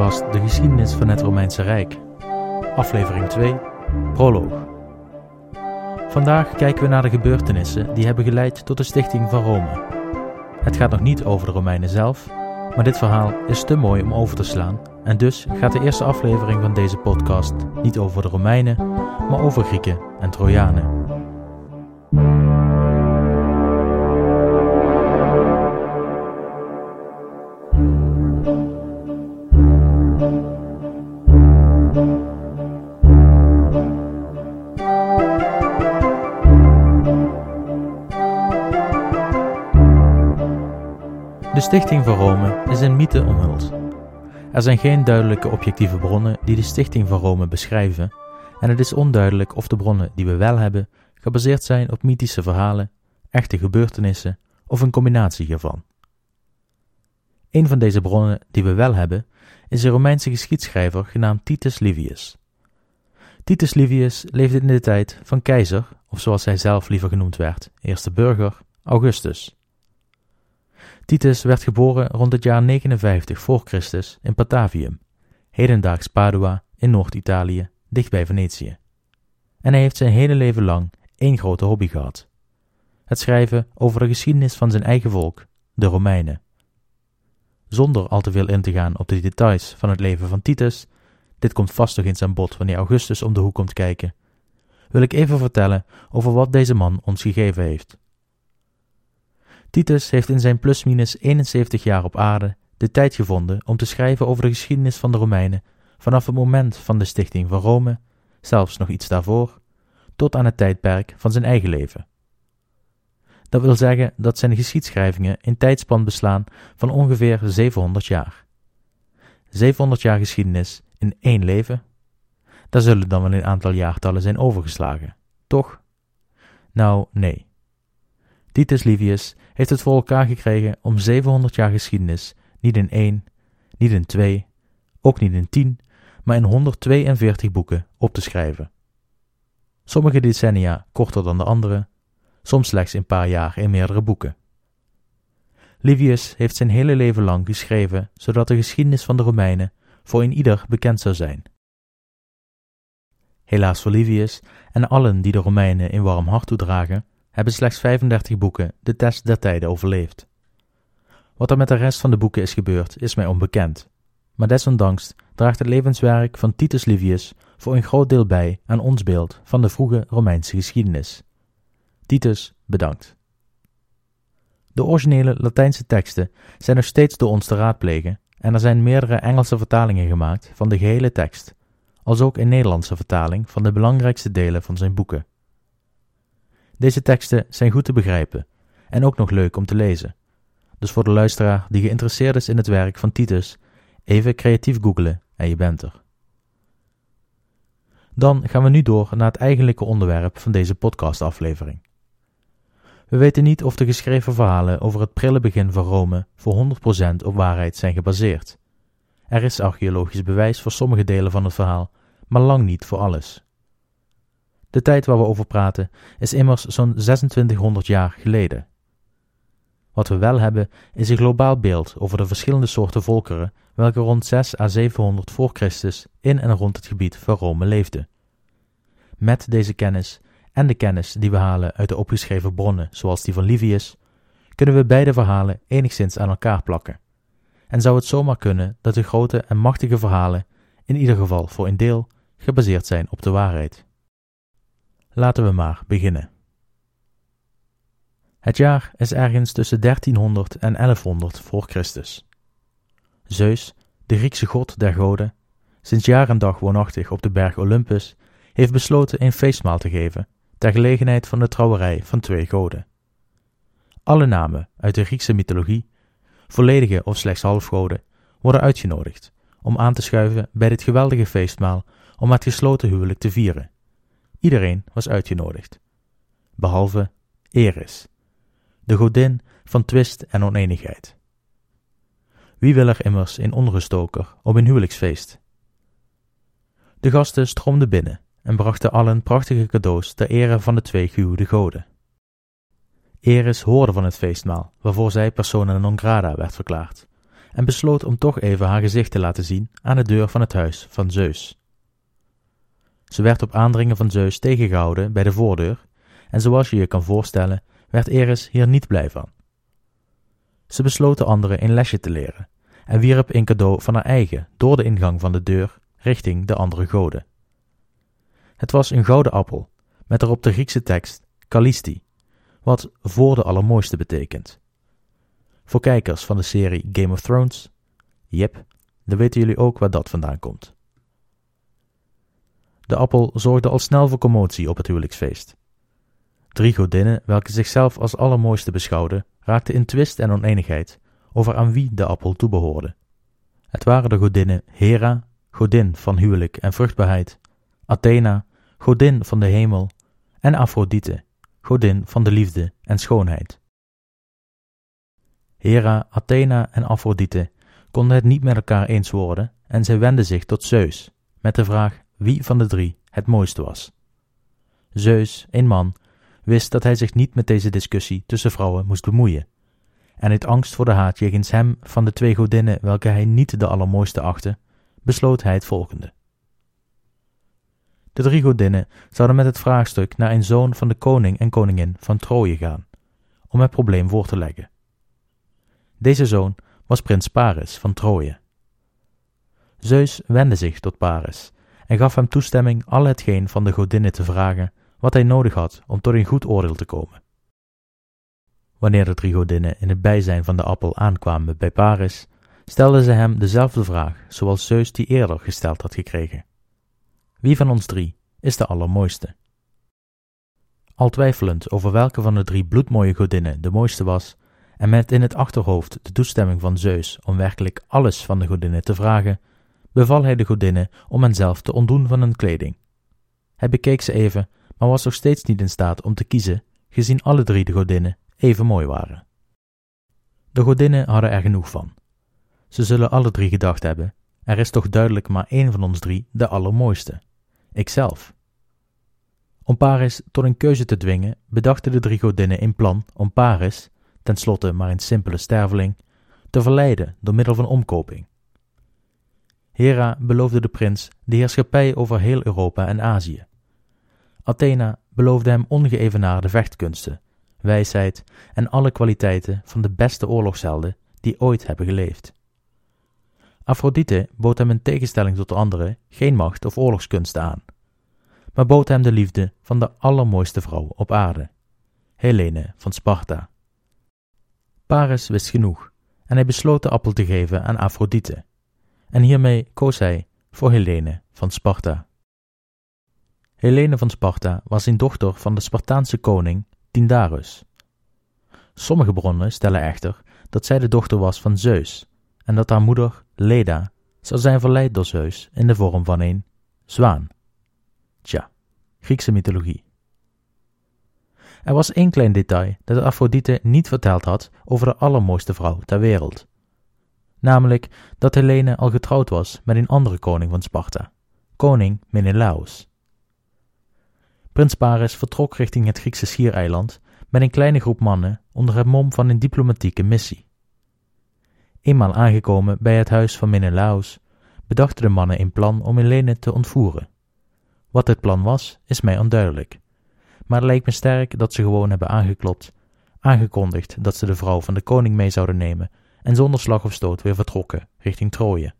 podcast De geschiedenis van het Romeinse Rijk. Aflevering 2, Proloog. Vandaag kijken we naar de gebeurtenissen die hebben geleid tot de stichting van Rome. Het gaat nog niet over de Romeinen zelf, maar dit verhaal is te mooi om over te slaan en dus gaat de eerste aflevering van deze podcast niet over de Romeinen, maar over Grieken en Trojanen. Stichting van Rome is in mythe omhuld. Er zijn geen duidelijke objectieve bronnen die de stichting van Rome beschrijven, en het is onduidelijk of de bronnen die we wel hebben gebaseerd zijn op mythische verhalen, echte gebeurtenissen of een combinatie hiervan. Een van deze bronnen die we wel hebben is een Romeinse geschiedschrijver genaamd Titus Livius. Titus Livius leefde in de tijd van keizer, of zoals hij zelf liever genoemd werd, eerste burger, Augustus. Titus werd geboren rond het jaar 59 voor Christus in Patavium, hedendaags Padua in Noord-Italië, dichtbij Venetië. En hij heeft zijn hele leven lang één grote hobby gehad: het schrijven over de geschiedenis van zijn eigen volk, de Romeinen. Zonder al te veel in te gaan op de details van het leven van Titus, dit komt vast nog eens aan bod wanneer Augustus om de hoek komt kijken, wil ik even vertellen over wat deze man ons gegeven heeft. Titus heeft in zijn plusminus 71 jaar op aarde de tijd gevonden om te schrijven over de geschiedenis van de Romeinen vanaf het moment van de stichting van Rome, zelfs nog iets daarvoor, tot aan het tijdperk van zijn eigen leven. Dat wil zeggen dat zijn geschiedschrijvingen in tijdspan beslaan van ongeveer 700 jaar. 700 jaar geschiedenis in één leven? Daar zullen dan wel een aantal jaartallen zijn overgeslagen, toch? Nou, nee. Titus Livius heeft het voor elkaar gekregen om 700 jaar geschiedenis niet in één, niet in twee, ook niet in tien, maar in 142 boeken op te schrijven. Sommige decennia korter dan de andere, soms slechts een paar jaar in meerdere boeken. Livius heeft zijn hele leven lang geschreven zodat de geschiedenis van de Romeinen voor een ieder bekend zou zijn. Helaas voor Livius en allen die de Romeinen in warm hart toedragen, hebben slechts 35 boeken de test der tijden overleefd. Wat er met de rest van de boeken is gebeurd, is mij onbekend. Maar desondanks draagt het levenswerk van Titus Livius voor een groot deel bij aan ons beeld van de vroege Romeinse geschiedenis. Titus, bedankt. De originele Latijnse teksten zijn nog steeds door ons te raadplegen en er zijn meerdere Engelse vertalingen gemaakt van de gehele tekst, als ook een Nederlandse vertaling van de belangrijkste delen van zijn boeken. Deze teksten zijn goed te begrijpen en ook nog leuk om te lezen. Dus voor de luisteraar die geïnteresseerd is in het werk van Titus, even creatief googelen en je bent er. Dan gaan we nu door naar het eigenlijke onderwerp van deze podcastaflevering. We weten niet of de geschreven verhalen over het prille begin van Rome voor 100% op waarheid zijn gebaseerd. Er is archeologisch bewijs voor sommige delen van het verhaal, maar lang niet voor alles. De tijd waar we over praten is immers zo'n 2600 jaar geleden. Wat we wel hebben is een globaal beeld over de verschillende soorten volkeren welke rond 6 à 700 voor Christus in en rond het gebied van Rome leefden. Met deze kennis en de kennis die we halen uit de opgeschreven bronnen zoals die van Livius, kunnen we beide verhalen enigszins aan elkaar plakken. En zou het zomaar kunnen dat de grote en machtige verhalen, in ieder geval voor een deel, gebaseerd zijn op de waarheid. Laten we maar beginnen. Het jaar is ergens tussen 1300 en 1100 voor Christus. Zeus, de Griekse god der goden, sinds jaar en dag woonachtig op de berg Olympus, heeft besloten een feestmaal te geven ter gelegenheid van de trouwerij van twee goden. Alle namen uit de Griekse mythologie, volledige of slechts halfgoden, worden uitgenodigd om aan te schuiven bij dit geweldige feestmaal om het gesloten huwelijk te vieren. Iedereen was uitgenodigd, behalve Eris, de godin van twist en oneenigheid. Wie wil er immers in onrustoker op een huwelijksfeest? De gasten stroomden binnen en brachten allen prachtige cadeaus ter ere van de twee gehuwde goden. Eris hoorde van het feestmaal, waarvoor zij persona non grata werd verklaard, en besloot om toch even haar gezicht te laten zien aan de deur van het huis van Zeus. Ze werd op aandringen van Zeus tegengehouden bij de voordeur, en zoals je je kan voorstellen, werd Eris hier niet blij van. Ze besloot de anderen een lesje te leren en wierp een cadeau van haar eigen door de ingang van de deur richting de andere goden. Het was een gouden appel, met erop de Griekse tekst Kallisti, wat voor de allermooiste betekent. Voor kijkers van de serie Game of Thrones, yep, dan weten jullie ook waar dat vandaan komt. De appel zorgde al snel voor commotie op het huwelijksfeest. Drie godinnen, welke zichzelf als allermooiste beschouwden, raakten in twist en oneenigheid over aan wie de appel toebehoorde. Het waren de godinnen Hera, godin van huwelijk en vruchtbaarheid, Athena, godin van de hemel, en Aphrodite, godin van de liefde en schoonheid. Hera, Athena en Aphrodite konden het niet met elkaar eens worden en zij wenden zich tot Zeus met de vraag wie van de drie het mooiste was. Zeus, een man, wist dat hij zich niet met deze discussie tussen vrouwen moest bemoeien, en uit angst voor de haat jegens hem van de twee godinnen welke hij niet de allermooiste achtte, besloot hij het volgende. De drie godinnen zouden met het vraagstuk naar een zoon van de koning en koningin van Troje gaan, om het probleem voor te leggen. Deze zoon was prins Paris van Troje. Zeus wendde zich tot Paris en gaf hem toestemming al hetgeen van de godinnen te vragen wat hij nodig had om tot een goed oordeel te komen. Wanneer de drie godinnen in het bijzijn van de appel aankwamen bij Paris, stelden ze hem dezelfde vraag zoals Zeus die eerder gesteld had gekregen. Wie van ons drie is de allermooiste? Al twijfelend over welke van de drie bloedmooie godinnen de mooiste was, en met in het achterhoofd de toestemming van Zeus om werkelijk alles van de godinnen te vragen, beval hij de godinnen om hen zelf te ontdoen van hun kleding. Hij bekeek ze even, maar was nog steeds niet in staat om te kiezen, gezien alle drie de godinnen even mooi waren. De godinnen hadden er genoeg van. Ze zullen alle drie gedacht hebben: er is toch duidelijk maar één van ons drie de allermooiste ikzelf. Om Paris tot een keuze te dwingen, bedachten de drie godinnen een plan om Paris, tenslotte maar een simpele sterveling, te verleiden door middel van omkoping. Hera beloofde de prins de heerschappij over heel Europa en Azië. Athena beloofde hem ongeëvenaarde vechtkunsten, wijsheid en alle kwaliteiten van de beste oorlogshelden die ooit hebben geleefd. Aphrodite bood hem in tegenstelling tot de anderen geen macht of oorlogskunsten aan, maar bood hem de liefde van de allermooiste vrouw op aarde, Helene van Sparta. Paris wist genoeg en hij besloot de appel te geven aan Aphrodite, en hiermee koos hij voor Helene van Sparta. Helene van Sparta was een dochter van de Spartaanse koning Tyndarus. Sommige bronnen stellen echter dat zij de dochter was van Zeus en dat haar moeder, Leda, zou zijn verleid door Zeus in de vorm van een zwaan. Tja, Griekse mythologie. Er was één klein detail dat Aphrodite niet verteld had over de allermooiste vrouw ter wereld. Namelijk dat Helene al getrouwd was met een andere koning van Sparta, koning Menelaos. Prins Paris vertrok richting het Griekse schiereiland met een kleine groep mannen onder het mom van een diplomatieke missie. Eenmaal aangekomen bij het huis van Menelaos, bedachten de mannen een plan om Helene te ontvoeren. Wat het plan was, is mij onduidelijk, maar het lijkt me sterk dat ze gewoon hebben aangeklopt, aangekondigd dat ze de vrouw van de koning mee zouden nemen en zonder slag of stoot weer vertrokken richting Troje.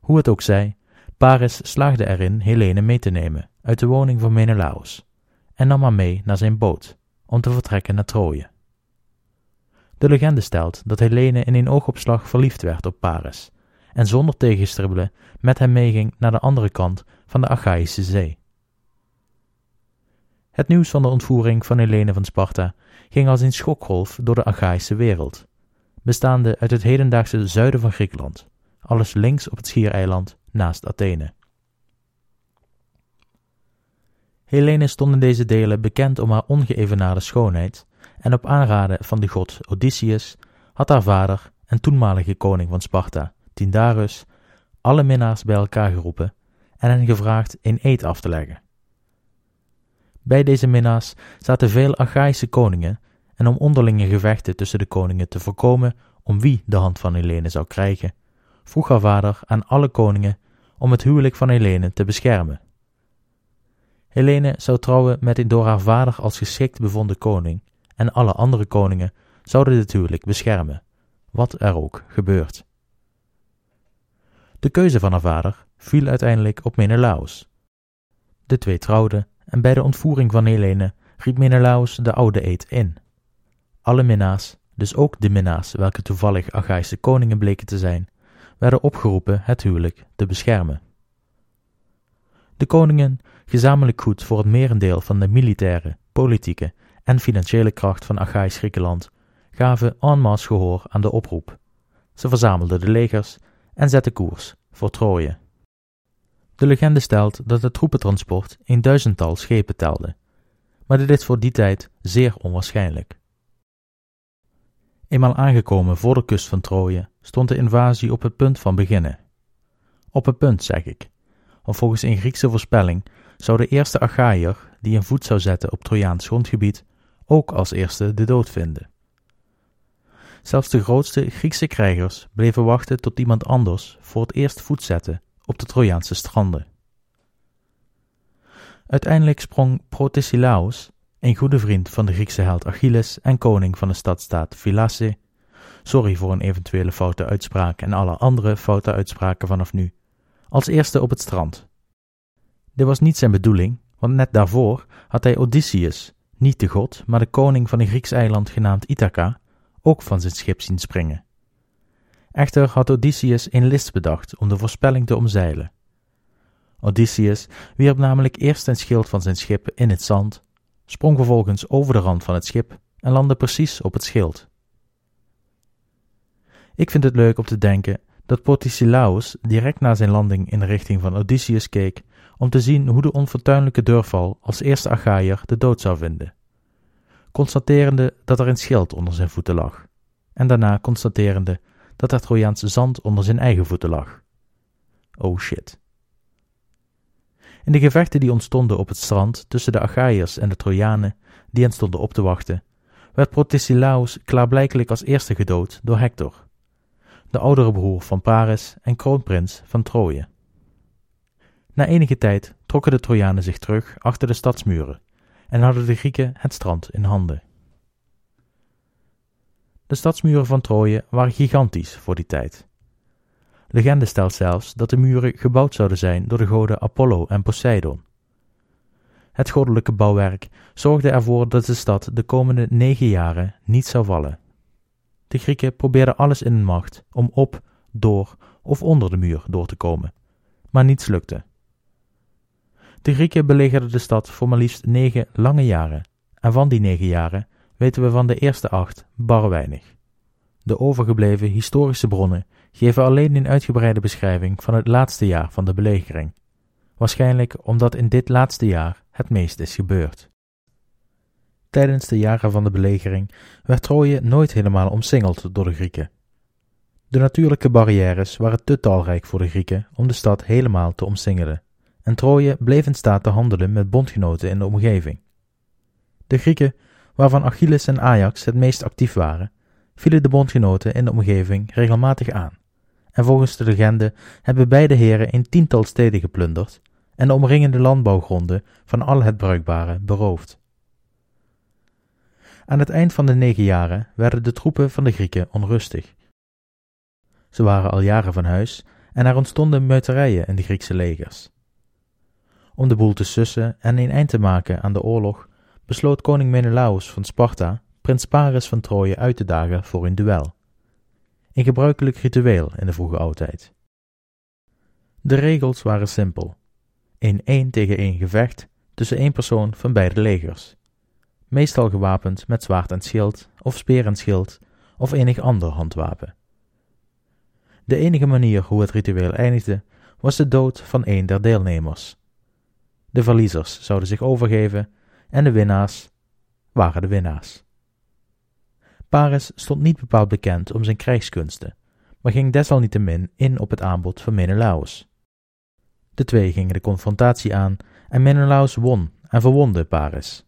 Hoe het ook zij, Paris slaagde erin Helene mee te nemen uit de woning van Menelaos en nam haar mee naar zijn boot om te vertrekken naar Troje. De legende stelt dat Helene in een oogopslag verliefd werd op Paris en zonder tegenstribbelen met hem meeging naar de andere kant van de Achaïsche zee. Het nieuws van de ontvoering van Helene van Sparta ging als een schokgolf door de Achaïsche wereld, bestaande uit het hedendaagse zuiden van Griekenland, alles links op het schiereiland naast Athene. Helene stond in deze delen bekend om haar ongeëvenaarde schoonheid en op aanraden van de god Odysseus had haar vader en toenmalige koning van Sparta, Tyndarus, alle minnaars bij elkaar geroepen en hen gevraagd een eed af te leggen. Bij deze minnaars zaten veel Achaïsche koningen en om onderlinge gevechten tussen de koningen te voorkomen, om wie de hand van Helene zou krijgen, vroeg haar vader aan alle koningen om het huwelijk van Helene te beschermen. Helene zou trouwen met een door haar vader als geschikt bevonden koning, en alle andere koningen zouden dit huwelijk beschermen, wat er ook gebeurt. De keuze van haar vader viel uiteindelijk op Menelaus. De twee trouwden en bij de ontvoering van Helene riep Menelaus de oude eed in. Alle minnaars, dus ook de minnaars welke toevallig Achaïsche koningen bleken te zijn, werden opgeroepen het huwelijk te beschermen. De koningen, gezamenlijk goed voor het merendeel van de militaire, politieke en financiële kracht van Achaïs Griekenland, gaven en masse gehoor aan de oproep. Ze verzamelden de legers en zetten koers voor Troje. De legende stelt dat het troepentransport een duizendtal schepen telde, maar dit is voor die tijd zeer onwaarschijnlijk. Eenmaal aangekomen voor de kust van Troje stond de invasie op het punt van beginnen. Op het punt, zeg ik, want volgens een Griekse voorspelling zou de eerste Achaïer die een voet zou zetten op Trojaans grondgebied ook als eerste de dood vinden. Zelfs de grootste Griekse krijgers bleven wachten tot iemand anders voor het eerst voet zette op de Trojaanse stranden. Uiteindelijk sprong Protesilaus, een goede vriend van de Griekse held Achilles en koning van de stadstaat Philace, sorry voor een eventuele foute uitspraak en alle andere foute uitspraken vanaf nu, als eerste op het strand. Dit was niet zijn bedoeling, want net daarvoor had hij Odysseus, niet de god, maar de koning van een Grieks eiland genaamd Ithaca, ook van zijn schip zien springen. Echter had Odysseus een list bedacht om de voorspelling te omzeilen. Odysseus wierp namelijk eerst zijn schild van zijn schip in het zand, sprong vervolgens over de rand van het schip en landde precies op het schild. Ik vind het leuk om te denken dat Protesilaus direct na zijn landing in de richting van Odysseus keek om te zien hoe de onfortuinlijke deurval als eerste Achaïer de dood zou vinden, constaterende dat er een schild onder zijn voeten lag, en daarna constaterende dat er Trojaans zand onder zijn eigen voeten lag. Oh shit. In de gevechten die ontstonden op het strand tussen de Achaïërs en de Trojanen, die hen stonden op te wachten, werd Protesilaus klaarblijkelijk als eerste gedood door Hector, de oudere broer van Paris en kroonprins van Troje. Na enige tijd trokken de Trojanen zich terug achter de stadsmuren en hadden de Grieken het strand in handen. De stadsmuren van Troje waren gigantisch voor die tijd. Legende stelt zelfs dat de muren gebouwd zouden zijn door de goden Apollo en Poseidon. Het goddelijke bouwwerk zorgde ervoor dat de stad de komende negen jaren niet zou vallen. De Grieken probeerden alles in hun macht om op, door of onder de muur door te komen, maar niets lukte. De Grieken belegerden de stad voor maar liefst negen lange jaren, en van die negen jaren weten we van de eerste acht bar weinig. De overgebleven historische bronnen geven alleen een uitgebreide beschrijving van het laatste jaar van de belegering, waarschijnlijk omdat in dit laatste jaar het meest is gebeurd. Tijdens de jaren van de belegering werd Troje nooit helemaal omsingeld door de Grieken. De natuurlijke barrières waren te talrijk voor de Grieken om de stad helemaal te omsingelen, en Troje bleef in staat te handelen met bondgenoten in de omgeving. De Grieken waarvan Achilles en Ajax het meest actief waren, vielen de bondgenoten in de omgeving regelmatig aan, en volgens de legende hebben beide heren een tiental steden geplunderd en de omringende landbouwgronden van al het bruikbare beroofd. Aan het eind van de negen jaren werden de troepen van de Grieken onrustig. Ze waren al jaren van huis en er ontstonden muiterijen in de Griekse legers. Om de boel te sussen en een eind te maken aan de oorlog, besloot koning Menelaus van Sparta prins Paris van Troje uit te dagen voor een duel. Een gebruikelijk ritueel in de vroege oudheid. De regels waren simpel: een één tegen één gevecht tussen één persoon van beide legers, meestal gewapend met zwaard en schild, of speer en schild, of enig ander handwapen. De enige manier hoe het ritueel eindigde, was de dood van een der deelnemers. De verliezers zouden zich overgeven en de winnaars waren de winnaars. Paris stond niet bepaald bekend om zijn krijgskunsten, maar ging desalniettemin in op het aanbod van Menelaus. De twee gingen de confrontatie aan en Menelaus won en verwonde Paris.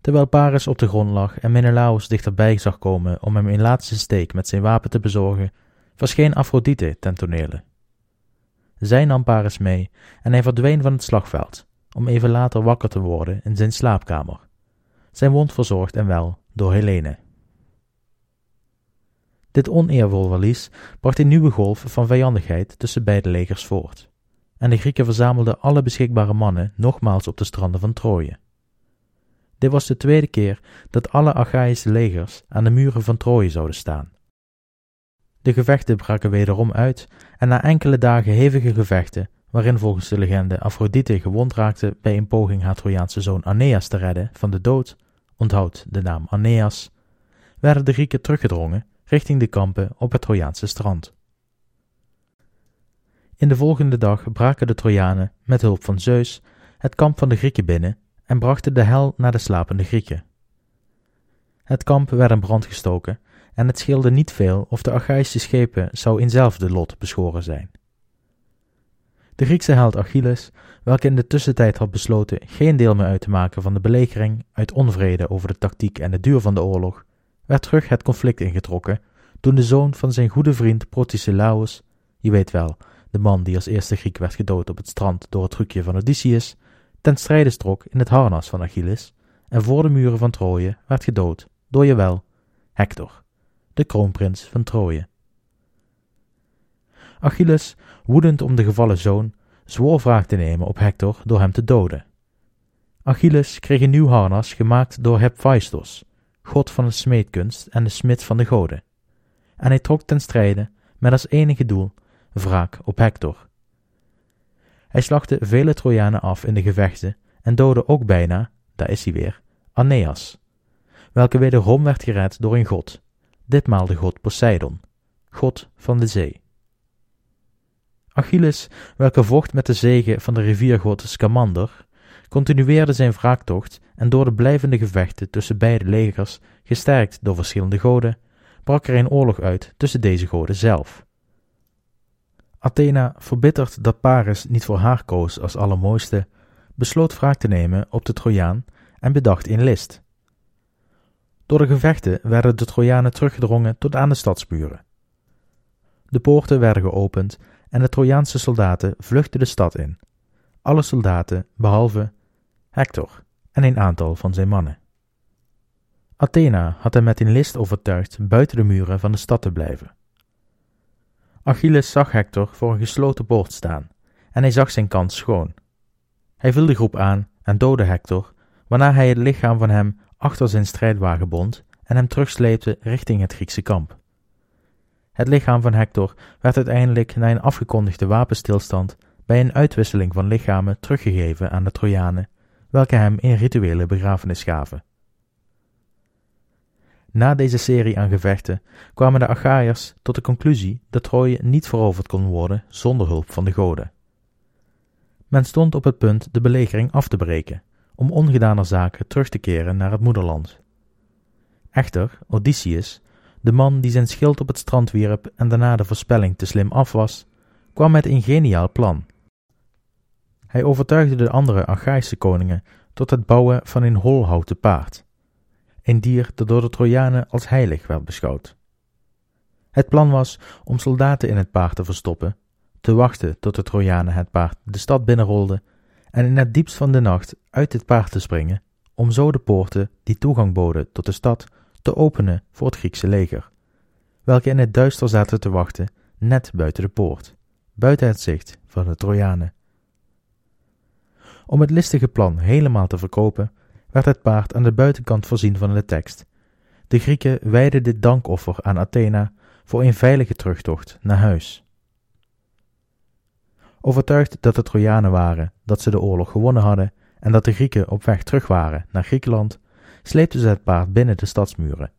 Terwijl Paris op de grond lag en Menelaos dichterbij zag komen om hem een laatste steek met zijn wapen te bezorgen, verscheen Afrodite ten tonele. Zij nam Paris mee en hij verdween van het slagveld, om even later wakker te worden in zijn slaapkamer, zijn wond verzorgd en wel door Helene. Dit oneervol verlies bracht een nieuwe golf van vijandigheid tussen beide legers voort, en de Grieken verzamelden alle beschikbare mannen nogmaals op de stranden van Troje. Dit was de tweede keer dat alle Achaïsche legers aan de muren van Troje zouden staan. De gevechten braken wederom uit, en na enkele dagen hevige gevechten, waarin volgens de legende Afrodite gewond raakte bij een poging haar Trojaanse zoon Aeneas te redden van de dood, onthoud de naam Aeneas, werden de Grieken teruggedrongen richting de kampen op het Trojaanse strand. In de volgende dag braken de Trojanen, met hulp van Zeus, het kamp van de Grieken binnen en brachten de hel naar de slapende Grieken. Het kamp werd in brand gestoken en het scheelde niet veel of de Achaïsche schepen zou inzelfde lot beschoren zijn. De Griekse held Achilles, welke in de tussentijd had besloten geen deel meer uit te maken van de belegering uit onvrede over de tactiek en de duur van de oorlog, werd terug het conflict ingetrokken toen de zoon van zijn goede vriend Protesilaus, je weet wel, de man die als eerste Griek werd gedood op het strand door het trucje van Odysseus, ten strijde strok in het harnas van Achilles en voor de muren van Troje werd gedood door jawel Hector, de kroonprins van Troje. Achilles, woedend om de gevallen zoon, zwoer wraak te nemen op Hector door hem te doden. Achilles kreeg een nieuw harnas gemaakt door Hephaistos, god van de smeedkunst en de smid van de goden, en hij trok ten strijde met als enige doel wraak op Hector. Hij slachtte vele Trojanen af in de gevechten en doodde ook bijna, daar is hij weer, Aeneas, welke wederom werd gered door een god, ditmaal de god Poseidon, god van de zee. Achilles, welke vocht met de zegen van de riviergod Scamander, continueerde zijn wraaktocht en door de blijvende gevechten tussen beide legers, gesterkt door verschillende goden, brak er een oorlog uit tussen deze goden zelf. Athena, verbitterd dat Paris niet voor haar koos als allermooiste, besloot wraak te nemen op de Trojaan en bedacht een list. Door de gevechten werden de Trojanen teruggedrongen tot aan de stadsmuren. De poorten werden geopend en de Trojaanse soldaten vluchtten de stad in. Alle soldaten behalve Hector en een aantal van zijn mannen. Athena had hem met een list overtuigd buiten de muren van de stad te blijven. Achilles zag Hector voor een gesloten poort staan en hij zag zijn kans schoon. Hij viel de groep aan en doodde Hector, waarna hij het lichaam van hem achter zijn strijdwagen bond en hem terugsleepte richting het Griekse kamp. Het lichaam van Hector werd uiteindelijk na een afgekondigde wapenstilstand bij een uitwisseling van lichamen teruggegeven aan de Trojanen, welke hem een rituele begrafenis gaven. Na deze serie aan gevechten kwamen de Achaiërs tot de conclusie dat Troje niet veroverd kon worden zonder hulp van de goden. Men stond op het punt de belegering af te breken, om ongedane zaken terug te keren naar het moederland. Echter, Odysseus, de man die zijn schild op het strand wierp en daarna de voorspelling te slim af was, kwam met een geniaal plan. Hij overtuigde de andere Achaïsche koningen tot het bouwen van een holhouten paard, een dier dat door de Trojanen als heilig werd beschouwd. Het plan was om soldaten in het paard te verstoppen, te wachten tot de Trojanen het paard de stad binnenrolden en in het diepst van de nacht uit het paard te springen, om zo de poorten die toegang boden tot de stad te openen voor het Griekse leger, welke in het duister zaten te wachten net buiten de poort, buiten het zicht van de Trojanen. Om het listige plan helemaal te verkopen, werd het paard aan de buitenkant voorzien van de tekst. De Grieken wijden dit dankoffer aan Athena voor een veilige terugtocht naar huis. Overtuigd dat de Trojanen waren dat ze de oorlog gewonnen hadden en dat de Grieken op weg terug waren naar Griekenland, sleepten ze het paard binnen de stadsmuren,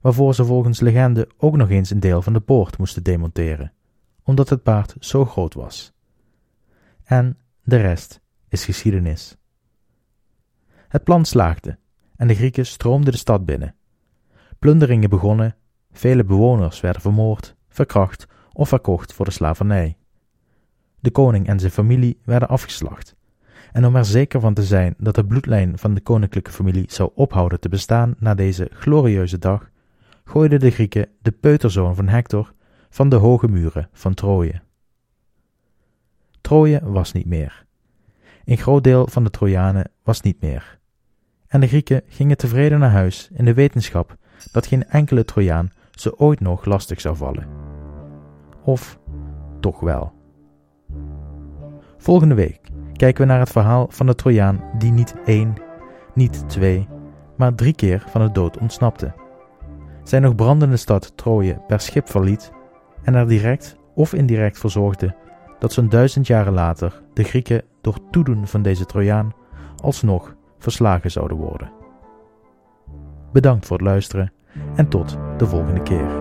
waarvoor ze volgens legende ook nog eens een deel van de poort moesten demonteren, omdat het paard zo groot was. En de rest is geschiedenis. Het plan slaagde en de Grieken stroomden de stad binnen. Plunderingen begonnen, vele bewoners werden vermoord, verkracht of verkocht voor de slavernij. De koning en zijn familie werden afgeslacht, En om er zeker van te zijn dat de bloedlijn van de koninklijke familie zou ophouden te bestaan na deze glorieuze dag, gooiden de Grieken de peuterzoon van Hector van de hoge muren van Troje. Troje was niet meer. Een groot deel van de Trojanen was niet meer. En de Grieken gingen tevreden naar huis in de wetenschap dat geen enkele Trojaan ze ooit nog lastig zou vallen. Of toch wel. Volgende week kijken we naar het verhaal van de Trojaan die niet één, niet twee, maar drie keer van de dood ontsnapte. Zijn nog brandende stad Troje per schip verliet en er direct of indirect voor zorgde dat zo'n duizend jaren later de Grieken door toedoen van deze Trojaan alsnog verslagen zouden worden. Bedankt voor het luisteren en tot de volgende keer.